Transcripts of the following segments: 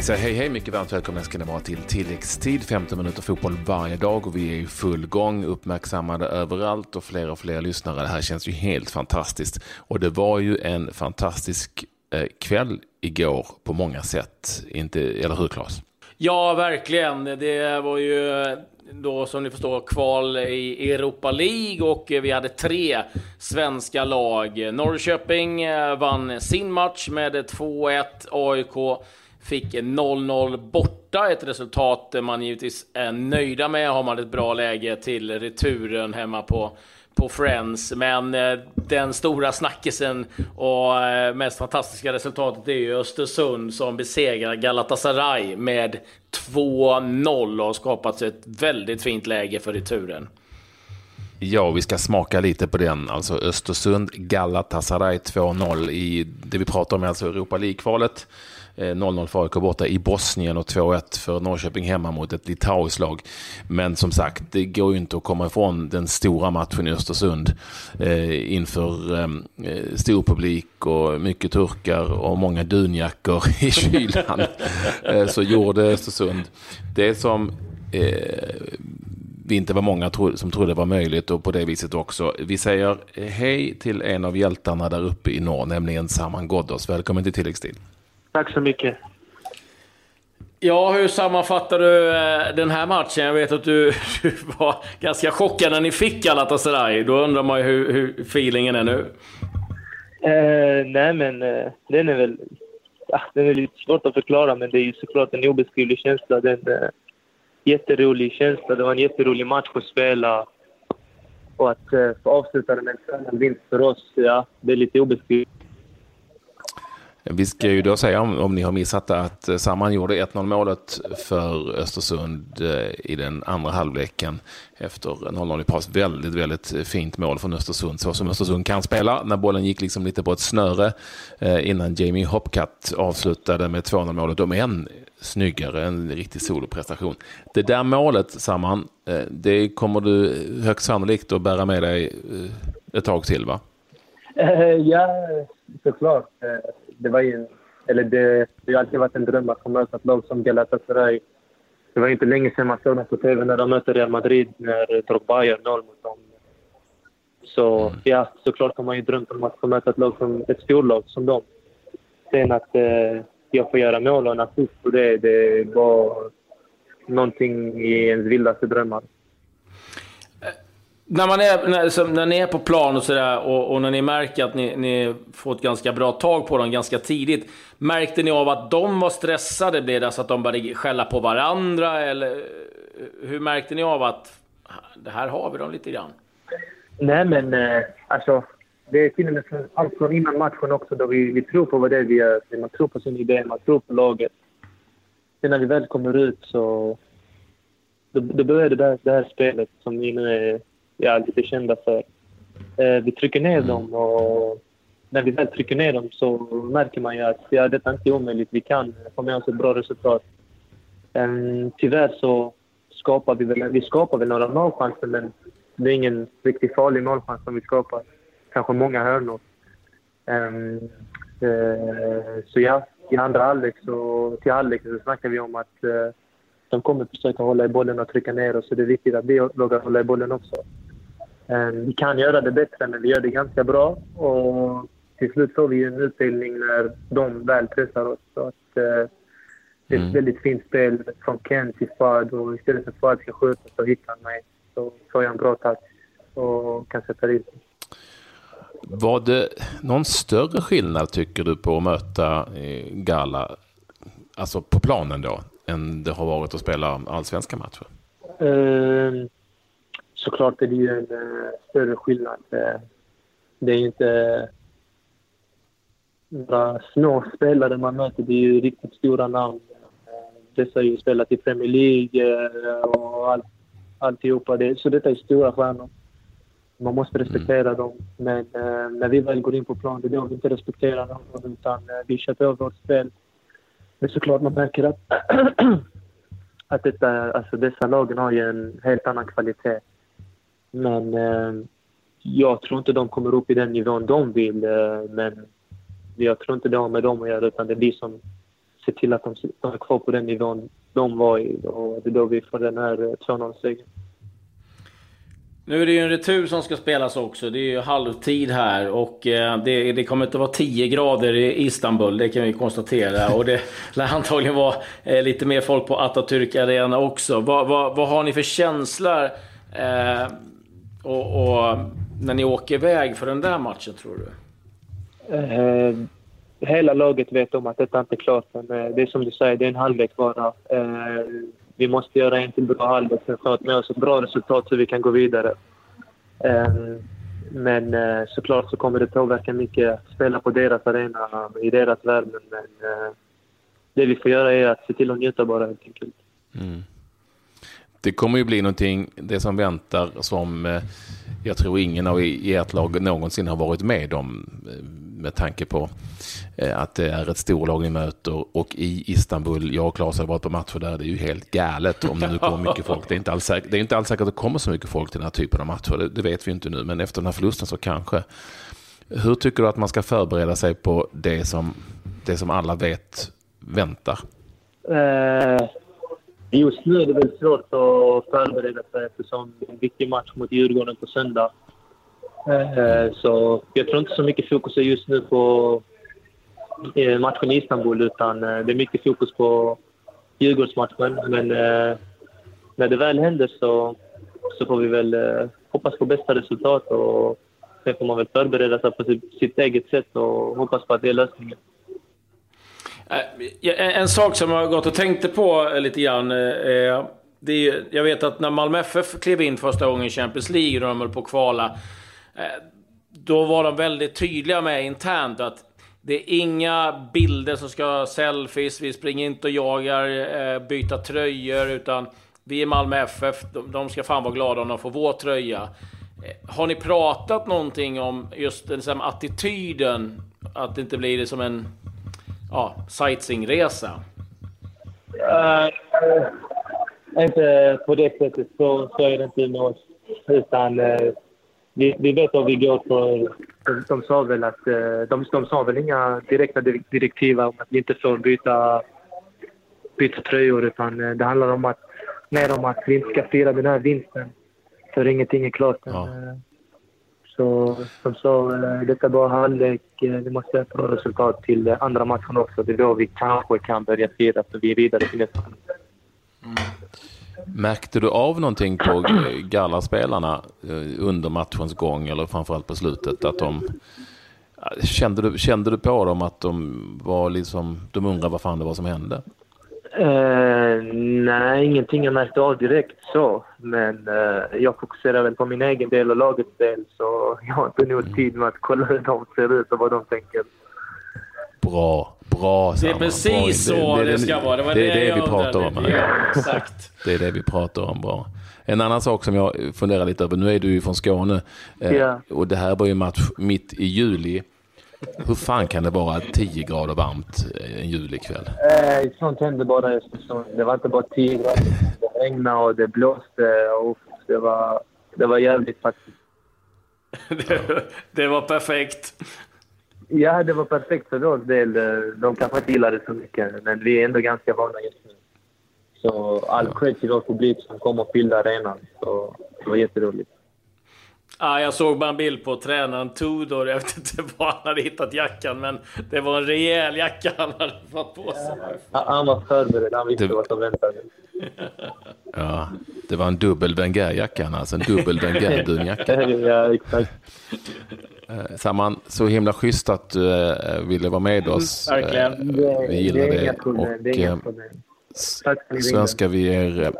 Vi säger hej hej, mycket varmt välkomna ska ni vara till tilläggstid. 15 minuter fotboll varje dag och vi är i full gång, uppmärksammade överallt och fler och fler lyssnare. Det här känns ju helt fantastiskt. Och det var ju en fantastisk eh, kväll igår på många sätt, inte, eller hur Claes? Ja, verkligen. Det var ju då som ni förstår kval i Europa League och vi hade tre svenska lag. Norrköping eh, vann sin match med 2-1. AIK fick 0-0 borta, ett resultat man givetvis är nöjda med. Har man ett bra läge till returen hemma på på Friends, men eh, den stora snackisen och eh, mest fantastiska resultatet är ju Östersund som besegrar Galatasaray med 2-0 och har skapat ett väldigt fint läge för returen. Ja, vi ska smaka lite på den. Alltså Östersund, Galatasaray 2-0 i det vi pratar om, alltså Europa League-kvalet. Eh, 0-0 för AIK borta i Bosnien och 2-1 för Norrköping hemma mot ett litauiskt lag. Men som sagt, det går ju inte att komma ifrån den stora matchen i Östersund eh, inför eh, eh stor publik och mycket turkar och många dunjackor i kylan. eh, så gjorde Östersund det som eh, vi inte var många som trodde var möjligt och på det viset också. Vi säger hej till en av hjältarna där uppe i norr, nämligen Saman Ghoddos. Välkommen till tilläggstid. Tack så mycket. Ja, hur sammanfattar du eh, den här matchen? Jag vet att du, du var ganska chockad när ni fick Galatasaray. Då undrar man ju hur, hur feelingen är nu. Eh, nej, men eh, den är väl... Ja, den är lite svårt att förklara, men det är ju såklart en obeskrivlig känsla. Den, eh, jätterolig känsla. Det var en jätterolig match att spela. Och att eh, få avsluta den med en vinst för oss, ja, det är lite obeskrivligt. Vi ska ju då säga, om, om ni har missat det, att eh, Samman gjorde 1-0 målet för Östersund eh, i den andra halvleken efter 0-0 i paus. Väldigt, väldigt fint mål från Östersund, så som Östersund kan spela. När bollen gick liksom lite på ett snöre eh, innan Jamie Hopcutt avslutade med 2-0 målet. De är än snyggare, en riktig soloprestation. Det där målet, Samman, det kommer du högst sannolikt att bära med dig ett tag till, va? Ja, såklart det var ju, eller det, det har alltid varit en dröm att få möta ett lag som Galatasaray. Det var inte länge sedan man såg dem på TV när de mötte Real Madrid när Drogba gör noll mot dem. Så mm. ja, såklart har man ju drömt om att få möta ett lag som ett storlag som dem. Sen att eh, jag får göra mål och en assist på det, det var någonting i ens vildaste drömmar när, man är, när, när ni är på plan och sådär och, och, när ni märker att ni, ni får ett ganska bra tag på dem ganska tidigt. Märkte ni av att de var stressade? Blev det så att de började skälla på varandra? Eller eh, hur märkte ni av att ah, det här har vi dem lite grann? Nej, men eh, alltså det är till och med från, allt från innan matchen också då vi, vi tror på vad det är vi gör. Man tror på sin idé, man tror på laget. Sen när vi väl kommer ut så då, då börjar det, där, det här spelet som vi nu är ja, lite kända för. Eh, vi trycker ner mm. dem och när vi väl trycker ner dem så märker man ju att ja, detta inte är omöjligt. Vi kan få med oss ett bra resultat. Um, tyvärr så skapar vi väl, vi skapar väl några målchanser men det är ingen riktigt farlig målchans som vi skapar. Kanske många hörnor. Um, uh, så ja, i andra halvlek så, till halvlek så snackar vi om att uh, de kommer försöka hålla i bollen och trycka ner oss. Så det är viktigt att vi vågar hålla i bollen också. Ehm, vi kan göra det bättre, men vi gör det ganska bra. Och till slut får vi en utdelning när de väl pressar oss. Så att, eh, det är ett mm. väldigt fint spel från Ken till Fad. Och istället för att Fad ska skjuta så hittar han mig. Så får jag en bra touch och kan sätta dit Var det någon större skillnad, tycker du, på att möta eh, Gala, alltså på planen då, än det har varit att spela allsvenska matcher? Um, såklart är det ju en uh, större skillnad. Uh, det är inte några små spelare man möter. Det är ju riktigt stora namn. Dessa har ju spelat i Premier League och all, alltihopa. Det, så detta är stora stjärnor. Man måste respektera mm. dem. Men när vi väl går in på plan, det är då vi inte respekterar dem. Utan vi kör på vårt spel. Men såklart man märker att, att detta, alltså dessa lagen har ju en helt annan kvalitet. Men eh, jag tror inte de kommer upp i den nivån de vill. Eh, men jag tror inte det har med dem att göra, utan det är vi som se till att de, stannar är kvar på den nivån de var i. Och det är då vi får den här eh, 2-0-segern. Nu är det ju en retur som ska spelas också. Det är ju halvtid här och eh, det, det kommer inte vara 10 grader i Istanbul, det kan vi konstatera. Och det lär antagligen vara eh, lite mer folk på Atatürk Arena också. Vad, vad, vad har ni för känslor eh, och, och, när ni åker iväg för den där matchen, tror du? Eh, hela laget vet om att detta inte är klart, men eh, det är som du säger, det är en halvlek bara. Eh, vi måste göra en till bra halvlek för att få med oss ett bra resultat så vi kan gå vidare. Ehm, men eh, såklart så kommer det påverka mycket att spela på deras arena, i deras värme. Men eh, det vi får göra är att se till att njuta bara helt enkelt. Mm. Det kommer ju bli någonting, det som väntar, som eh, jag tror ingen av ert lag någonsin har varit med om eh, med tanke på eh, att det är ett storlag ni möter och i Istanbul, jag och Claes har varit på matcher där, det är ju helt galet om det nu kommer mycket folk. Det är inte alls, det är inte alls säkert att det kommer så mycket folk till den här typen av matcher, det, det vet vi inte nu, men efter den här förlusten så kanske. Hur tycker du att man ska förbereda sig på det som, det som alla vet väntar? Uh, just nu är det väldigt svårt att förbereda sig eftersom det är en viktig match mot Djurgården på söndag. Eh, så jag tror inte så mycket fokus är just nu på eh, matchen i Istanbul utan eh, det är mycket fokus på Djurgårdsmatchen. Men när det väl händer så, så får vi väl hoppas på bästa resultat och sen får man väl förbereda sig på sitt eget sätt och hoppas på att det är lösningen. Eh, en sak som jag har gått och tänkte på eh, lite grann. Eh, det är, jag vet att när Malmö FF klev in första gången i Champions League och de höll på att kvala. Då var de väldigt tydliga med internt att det är inga bilder som ska selfies, vi springer inte och jagar byta tröjor, utan vi är Malmö FF, de ska fan vara glada om de får vår tröja. Har ni pratat någonting om just den liksom, attityden? Att det inte blir det som en ja, sightseeingresa? Uh, uh, inte på det sättet, så, så är det inte med oss. Utan uh, vi, vi vet vad vi går för. De, de sa väl att eh, de, de sa väl inga direkta direktiv om att vi inte får byta, byta tröjor utan eh, det handlar om att, mer om att vi inte ska fira den här vinsten för ingenting är klart. Ja. Så som sa eh, detta är bara halvlek, eh, vi måste ha ett bra resultat till eh, andra matchen också. Det är då vi kanske kan börja fira för vi är vidare till nästa. Mm. Märkte du av någonting på gallaspelarna under matchens gång eller framförallt på slutet? Att de, kände, du, kände du på dem att de var liksom, de undrade vad fan det var som hände? Uh, nej, ingenting jag märkte av direkt så. Men uh, jag fokuserar väl på min egen del och lagets del så jag har inte nog tid med att kolla hur de ser ut och vad de tänker. Bra, bra Det är precis bra. så det, det, det, ska vara. Det var det, det, det vi pratar om. Ja, exakt. Det är det vi pratar om. Bra. En annan sak som jag funderar lite över. Nu är du ju från Skåne. Yeah. Och det här var ju match mitt i juli. Hur fan kan det vara 10 grader varmt en julikväll? Eh, sånt hände bara i Östersund. Det var inte bara 10 grader. Det regnade och det blåste. Och det, var, det var jävligt faktiskt. det, det var perfekt. Ja, det var perfekt för vår del. De kanske inte gillar det så mycket, men vi är ändå ganska vana just nu. Så all cred till vår publik som kom och fyllde arenan. Så det var jätteroligt. Ja, jag såg bara en bild på tränaren Tudor. Jag vet inte var han hade hittat jackan, men det var en rejäl jacka han hade fått på sig. Ja, han var förberedd. Han visste det... vad som väntade. Ja, det var en dubbel Wenger-jacka, alltså en dubbel Wenger-dunjacka. ja, exakt. Eh, Saman, så himla schysst att du äh, ville vara med oss. Mm, verkligen. Äh, vi gillar det. det. Och, det är inga problem. Tack så önskar vi er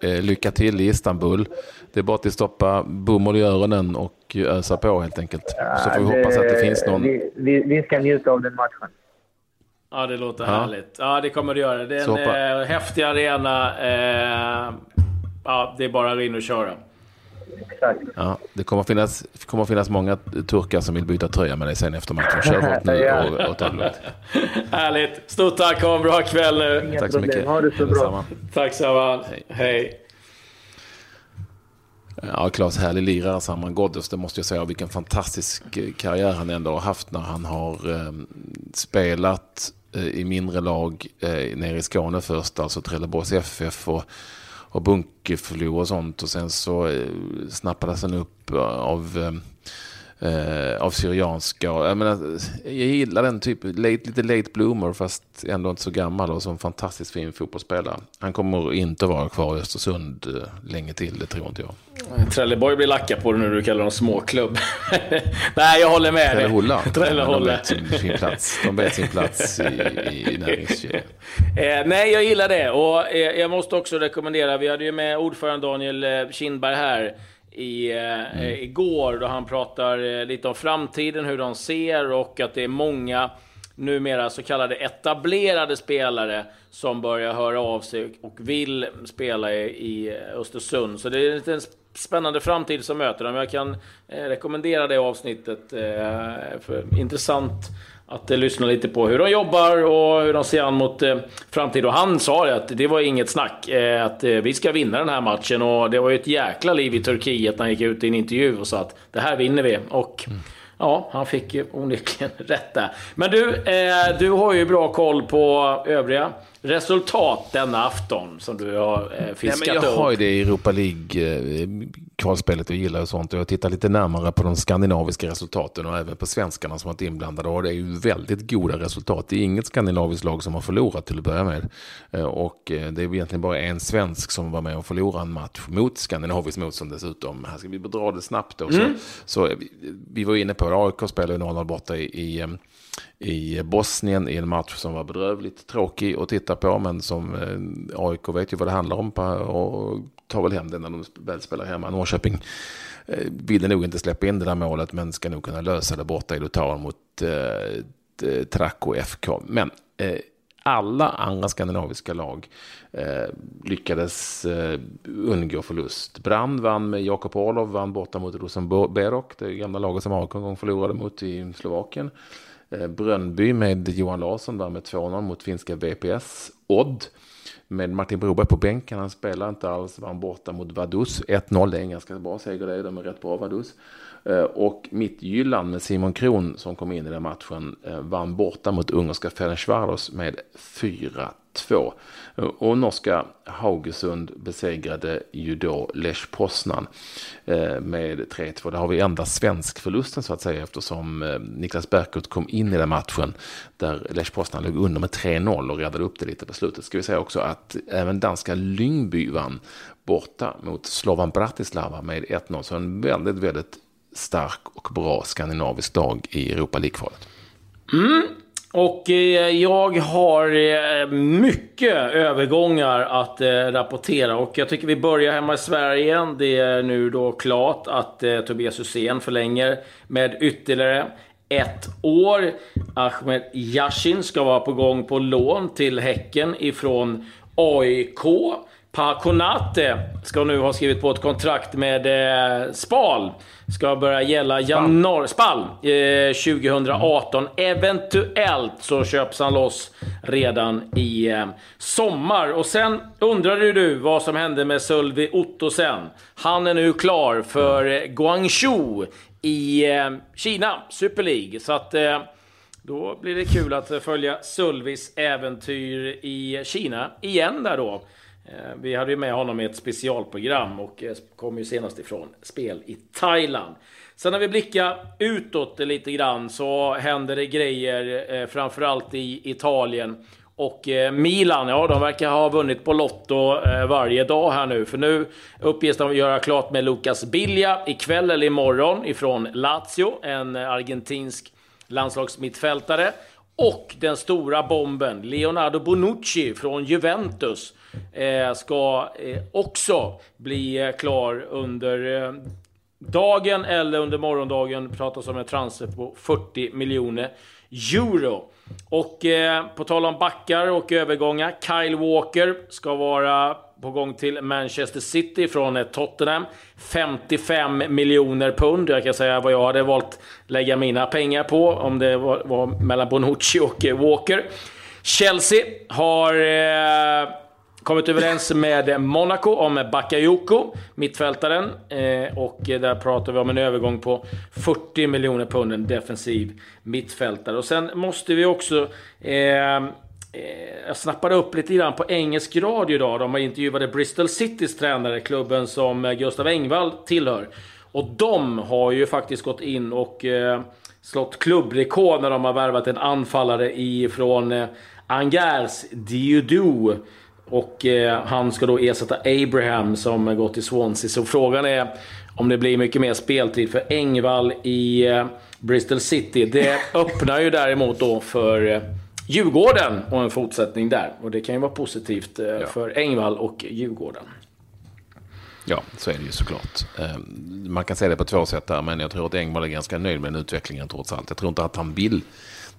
lycka till i Istanbul. Det är bara att stoppa bomull i öronen och ösa på helt enkelt. Så får vi hoppas att det finns någon... Vi, vi, vi ska njuta av den matchen. Ja, det låter ja. härligt. Ja, det kommer det göra. Det är en äh, häftig arena. Äh, ja, det är bara att in och köra. Exakt. Ja, det kommer att, finnas, kommer att finnas många turkar som vill byta tröja med dig sen efter matchen. Kör hårt nu och, och ta det lugnt. Härligt. Stort tack. Ha en bra kväll nu. Inga tack så mycket. Ha det så bra. Tack så mycket. Hej. Hej. Ja, Claes härlig lirare, Saman Ghoddos, det måste jag säga. Vilken fantastisk eh, karriär han ändå har haft när han har eh, spelat eh, i mindre lag eh, nere i Skåne först, alltså Trelleborgs FF och, och Bunkeflo och sånt. Och sen så eh, snappades han upp eh, av eh, eh, av Syrianska. Jag, menar, jag gillar den typen, late, lite late bloomer fast ändå inte så gammal och som fantastiskt fin fotbollsspelare. Han kommer inte vara kvar i Östersund eh, länge till, det tror inte jag. Trelleborg blir lacka på det nu du kallar dem småklubb. Nej, jag håller med Trellehulla. dig. Trellehulla. De vet sin plats, de vet sin plats i, i, näringskedjan. Eh, nej, jag gillar det. Och eh, jag måste också rekommendera, vi hade ju med ordförande Daniel Kindberg här i, eh, mm. igår då han pratar eh, lite om framtiden, hur de ser och att det är många numera så kallade etablerade spelare som börjar höra av sig och vill spela i, i Östersund. Så det är en liten spännande framtid som möter dem. Jag kan eh, rekommendera det avsnittet. Eh, för intressant att eh, lyssna lite på hur de jobbar och hur de ser an mot eh, framtiden. Och han sa det att det var inget snack, eh, att eh, vi ska vinna den här matchen. Och det var ju ett jäkla liv i Turkiet när han gick ut i en intervju och sa att det här vinner vi. Och mm. ja, han fick onekligen rätt där. Men du, eh, du har ju bra koll på övriga resultat denna afton som du har eh, fiskat men Jag har ju det i Europa League-kvalspelet eh, och gillar och sånt. Och jag tittar lite närmare på de skandinaviska resultaten och även på svenskarna som varit inblandade. Och det är ju väldigt goda resultat. Det är inget skandinaviskt lag som har förlorat till att börja med. Eh, och eh, det är egentligen bara en svensk som var med och förlorade en match mot skandinaviskt motstånd dessutom. Här ska vi dra det snabbt också. Mm. Så vi var inne på det, AIK spelade 0-0 borta i, i i Bosnien i en match som var bedrövligt tråkig att titta på. Men som eh, AIK vet ju vad det handlar om och tar väl hem det när de väl spelar hemma. Norrköping eh, ville nog inte släppa in det där målet men ska nog kunna lösa det borta i Lutaren mot eh, eh Traco FK. Men eh, alla andra skandinaviska lag eh, lyckades eh, undgå förlust. Brand vann med Jakob Orlov, vann borta mot Rosenberok. det gamla laget som AIK en gång förlorade mot i Slovakien. Eh, Brönby Brönnby med Johan Larsson där med 2-0 mot finska VPS. Odd med Martin Broberg på bänken. Han spelar inte alls, Vann borta mot Vaduz. 1-0, det är en ganska bra seger det, de är rätt bra Vaduz. Och och Mittjylland med Simon Kron som kom in i den matchen eh, vann borta mot ungerska Ferencvaros med 2. Och norska Haugesund besegrade ju då Lech Poznan eh, med 3-2. Där har vi enda svensk förlusten så att säga eftersom eh, Niklas Berkut kom in i den matchen där Lech Poznan låg under med 3-0 och räddade upp det lite på slutet. Ska vi säga också att även danska Lyngby vann borta mot Slovan Bratislava med 1-0. Så en väldigt, väldigt stark och bra skandinavisk dag i Europa League-kvalet. Mm. Och eh, jag har eh, mycket övergångar att eh, rapportera och jag tycker vi börjar hemma i Sverige igen. Det är nu då klart att eh, Tobias Hysén förlänger med ytterligare ett år. Ahmed Yashin ska vara på gång på lån till Häcken ifrån AIK. Paconate ska nu ha skrivit på ett kontrakt med eh, Spal. Ska börja gälla januari... Spal! Eh, 2018. Eventuellt så köps han loss redan i eh, sommar. Och sen undrade du vad som hände med Sölvi Ottosen. Han är nu klar för Guangzhou i eh, Kina, Super League. Så att... Eh, då blir det kul att följa Sölvis äventyr i Kina igen där då. Eh, vi hade ju med honom i ett specialprogram och eh, kom ju senast ifrån spel i Thailand. Sen när vi blickar utåt lite grann så händer det grejer, eh, framförallt i Italien. Och Milan, ja de verkar ha vunnit på Lotto varje dag här nu. För nu uppges de göra klart med Lucas Bilja ikväll eller imorgon ifrån Lazio, en argentinsk landslagsmittfältare. Och den stora bomben, Leonardo Bonucci från Juventus, Eh, ska eh, också bli eh, klar under eh, dagen eller under morgondagen. Det pratas om en transfer på 40 miljoner euro. Och eh, på tal om backar och övergångar. Kyle Walker ska vara på gång till Manchester City från eh, Tottenham. 55 miljoner pund. Jag kan säga vad jag hade valt lägga mina pengar på om det var, var mellan Bonucci och Walker. Chelsea har eh, kommit överens med Monaco om Bakayoko, mittfältaren. Eh, och där pratar vi om en övergång på 40 miljoner pund, en defensiv mittfältare. Och sen måste vi också... Eh, eh jag snappade upp lite grann på engelsk radio idag. De intervjuade Bristol Citys tränare, klubben som Gustav Engvall tillhör. Och de har ju faktiskt gått in och eh, slått klubbrekord när de har värvat en anfallare ifrån eh, Angers Diodou. Och eh, han ska då ersätta Abraham som gått till Swansea. Så frågan är om det blir mycket mer speltid för Engvall i eh, Bristol City. Det öppnar ju däremot då för eh, Djurgården och en fortsättning där. Och det kan ju vara positivt eh, ja. för Engvall och Djurgården. Ja, så är det ju såklart. Ehm, man kan säga det på två sätt där, men jag tror att Engvall är ganska nöjd med den utvecklingen trots allt. Jag tror inte att han vill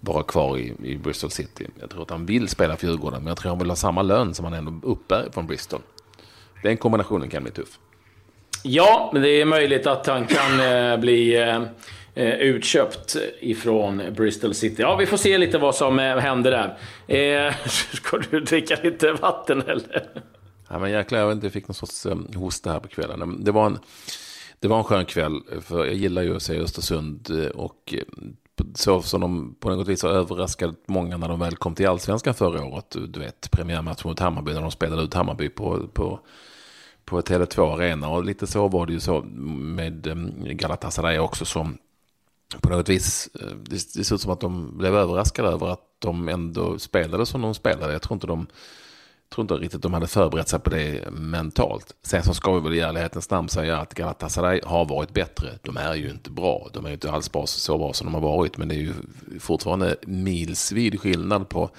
vara kvar i, i Bristol City. Jag tror att han vill spela för Djurgården, men jag tror att han vill ha samma lön som han ändå uppbär från Bristol. Den kombinationen kan bli tuff. Ja, men det är möjligt att han kan eh, bli eh, eh, utköpt ifrån Bristol City. Ja, vi får se lite vad som eh, händer där. Eh, ska du dricka lite vatten eller? Ja, men jäklar, jag vet inte, jag fick någon sorts um, hosta här på kvällen. Det var, en, det var en skön kväll, för jag gillar ju att se Östersund eh, och eh, så som de på något vis har överraskat många när de väl kom till allsvenskan förra året. Du vet, premiärmatchen mot Hammarby när de spelade ut Hammarby på, på, på Tele2 Arena. Och lite så var det ju så med ehm, Galatasaray också som på något vis, eh, det, det ser ut som att de blev överraskade över att de ändå spelade som de spelade. Jag tror inte de tror inte riktigt de hade förberett sig på det mentalt. Sen så ska vi väl i ärlighetens namn säga att Galatasaray har varit bättre. De är ju inte bra. De är ju inte alls bra, så bra som de har varit. Men det är ju fortfarande milsvid skillnad på,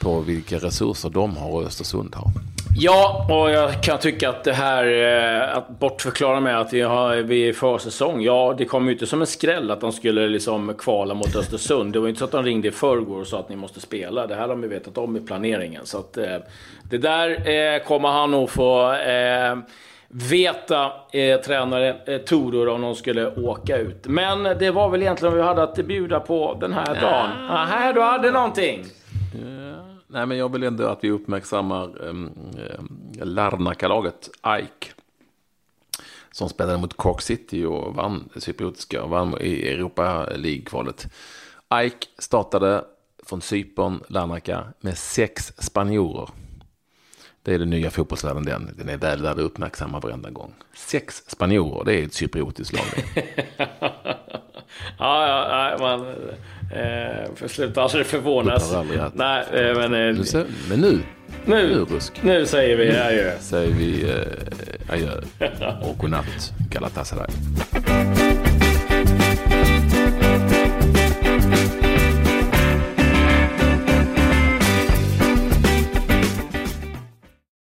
på vilka resurser de har och Östersund har. Ja, och jag kan tycka att det här, eh, att bortförklara med att vi, har, vi är försäsong. Ja, det kom ju inte som en skräll att de skulle liksom kvala mot Östersund. Det var inte så att de ringde i förrgår och sa att ni måste spela. Det här har de ju vetat om i planeringen. Så att eh, det där eh, kommer han nog få veta, eh, tränare eh, Toror, om de skulle åka ut. Men det var väl egentligen vad vi hade att bjuda på den här dagen. Aha, du hade någonting. Nej, men jag vill ändå att vi uppmärksammar um, um, Larnakalaget Ike. Som spelade mot Cork City och vann det cypriotiska och vann i Europa League-kvalet. Ike startade från Cypern, Larnaka, med sex spanjorer. Det är den nya fotbollsvärlden den. Den är väl värd att uppmärksamma varenda gång. Sex spanjorer, det är ett cypriotiskt lag. ja, ja, man eh, för sluta aldrig förvånas. Nej, eh, men, eh, nu, ser, men nu, nu, nu, nu säger vi adjö. säger vi eh, adjö och godnatt Galatasaray.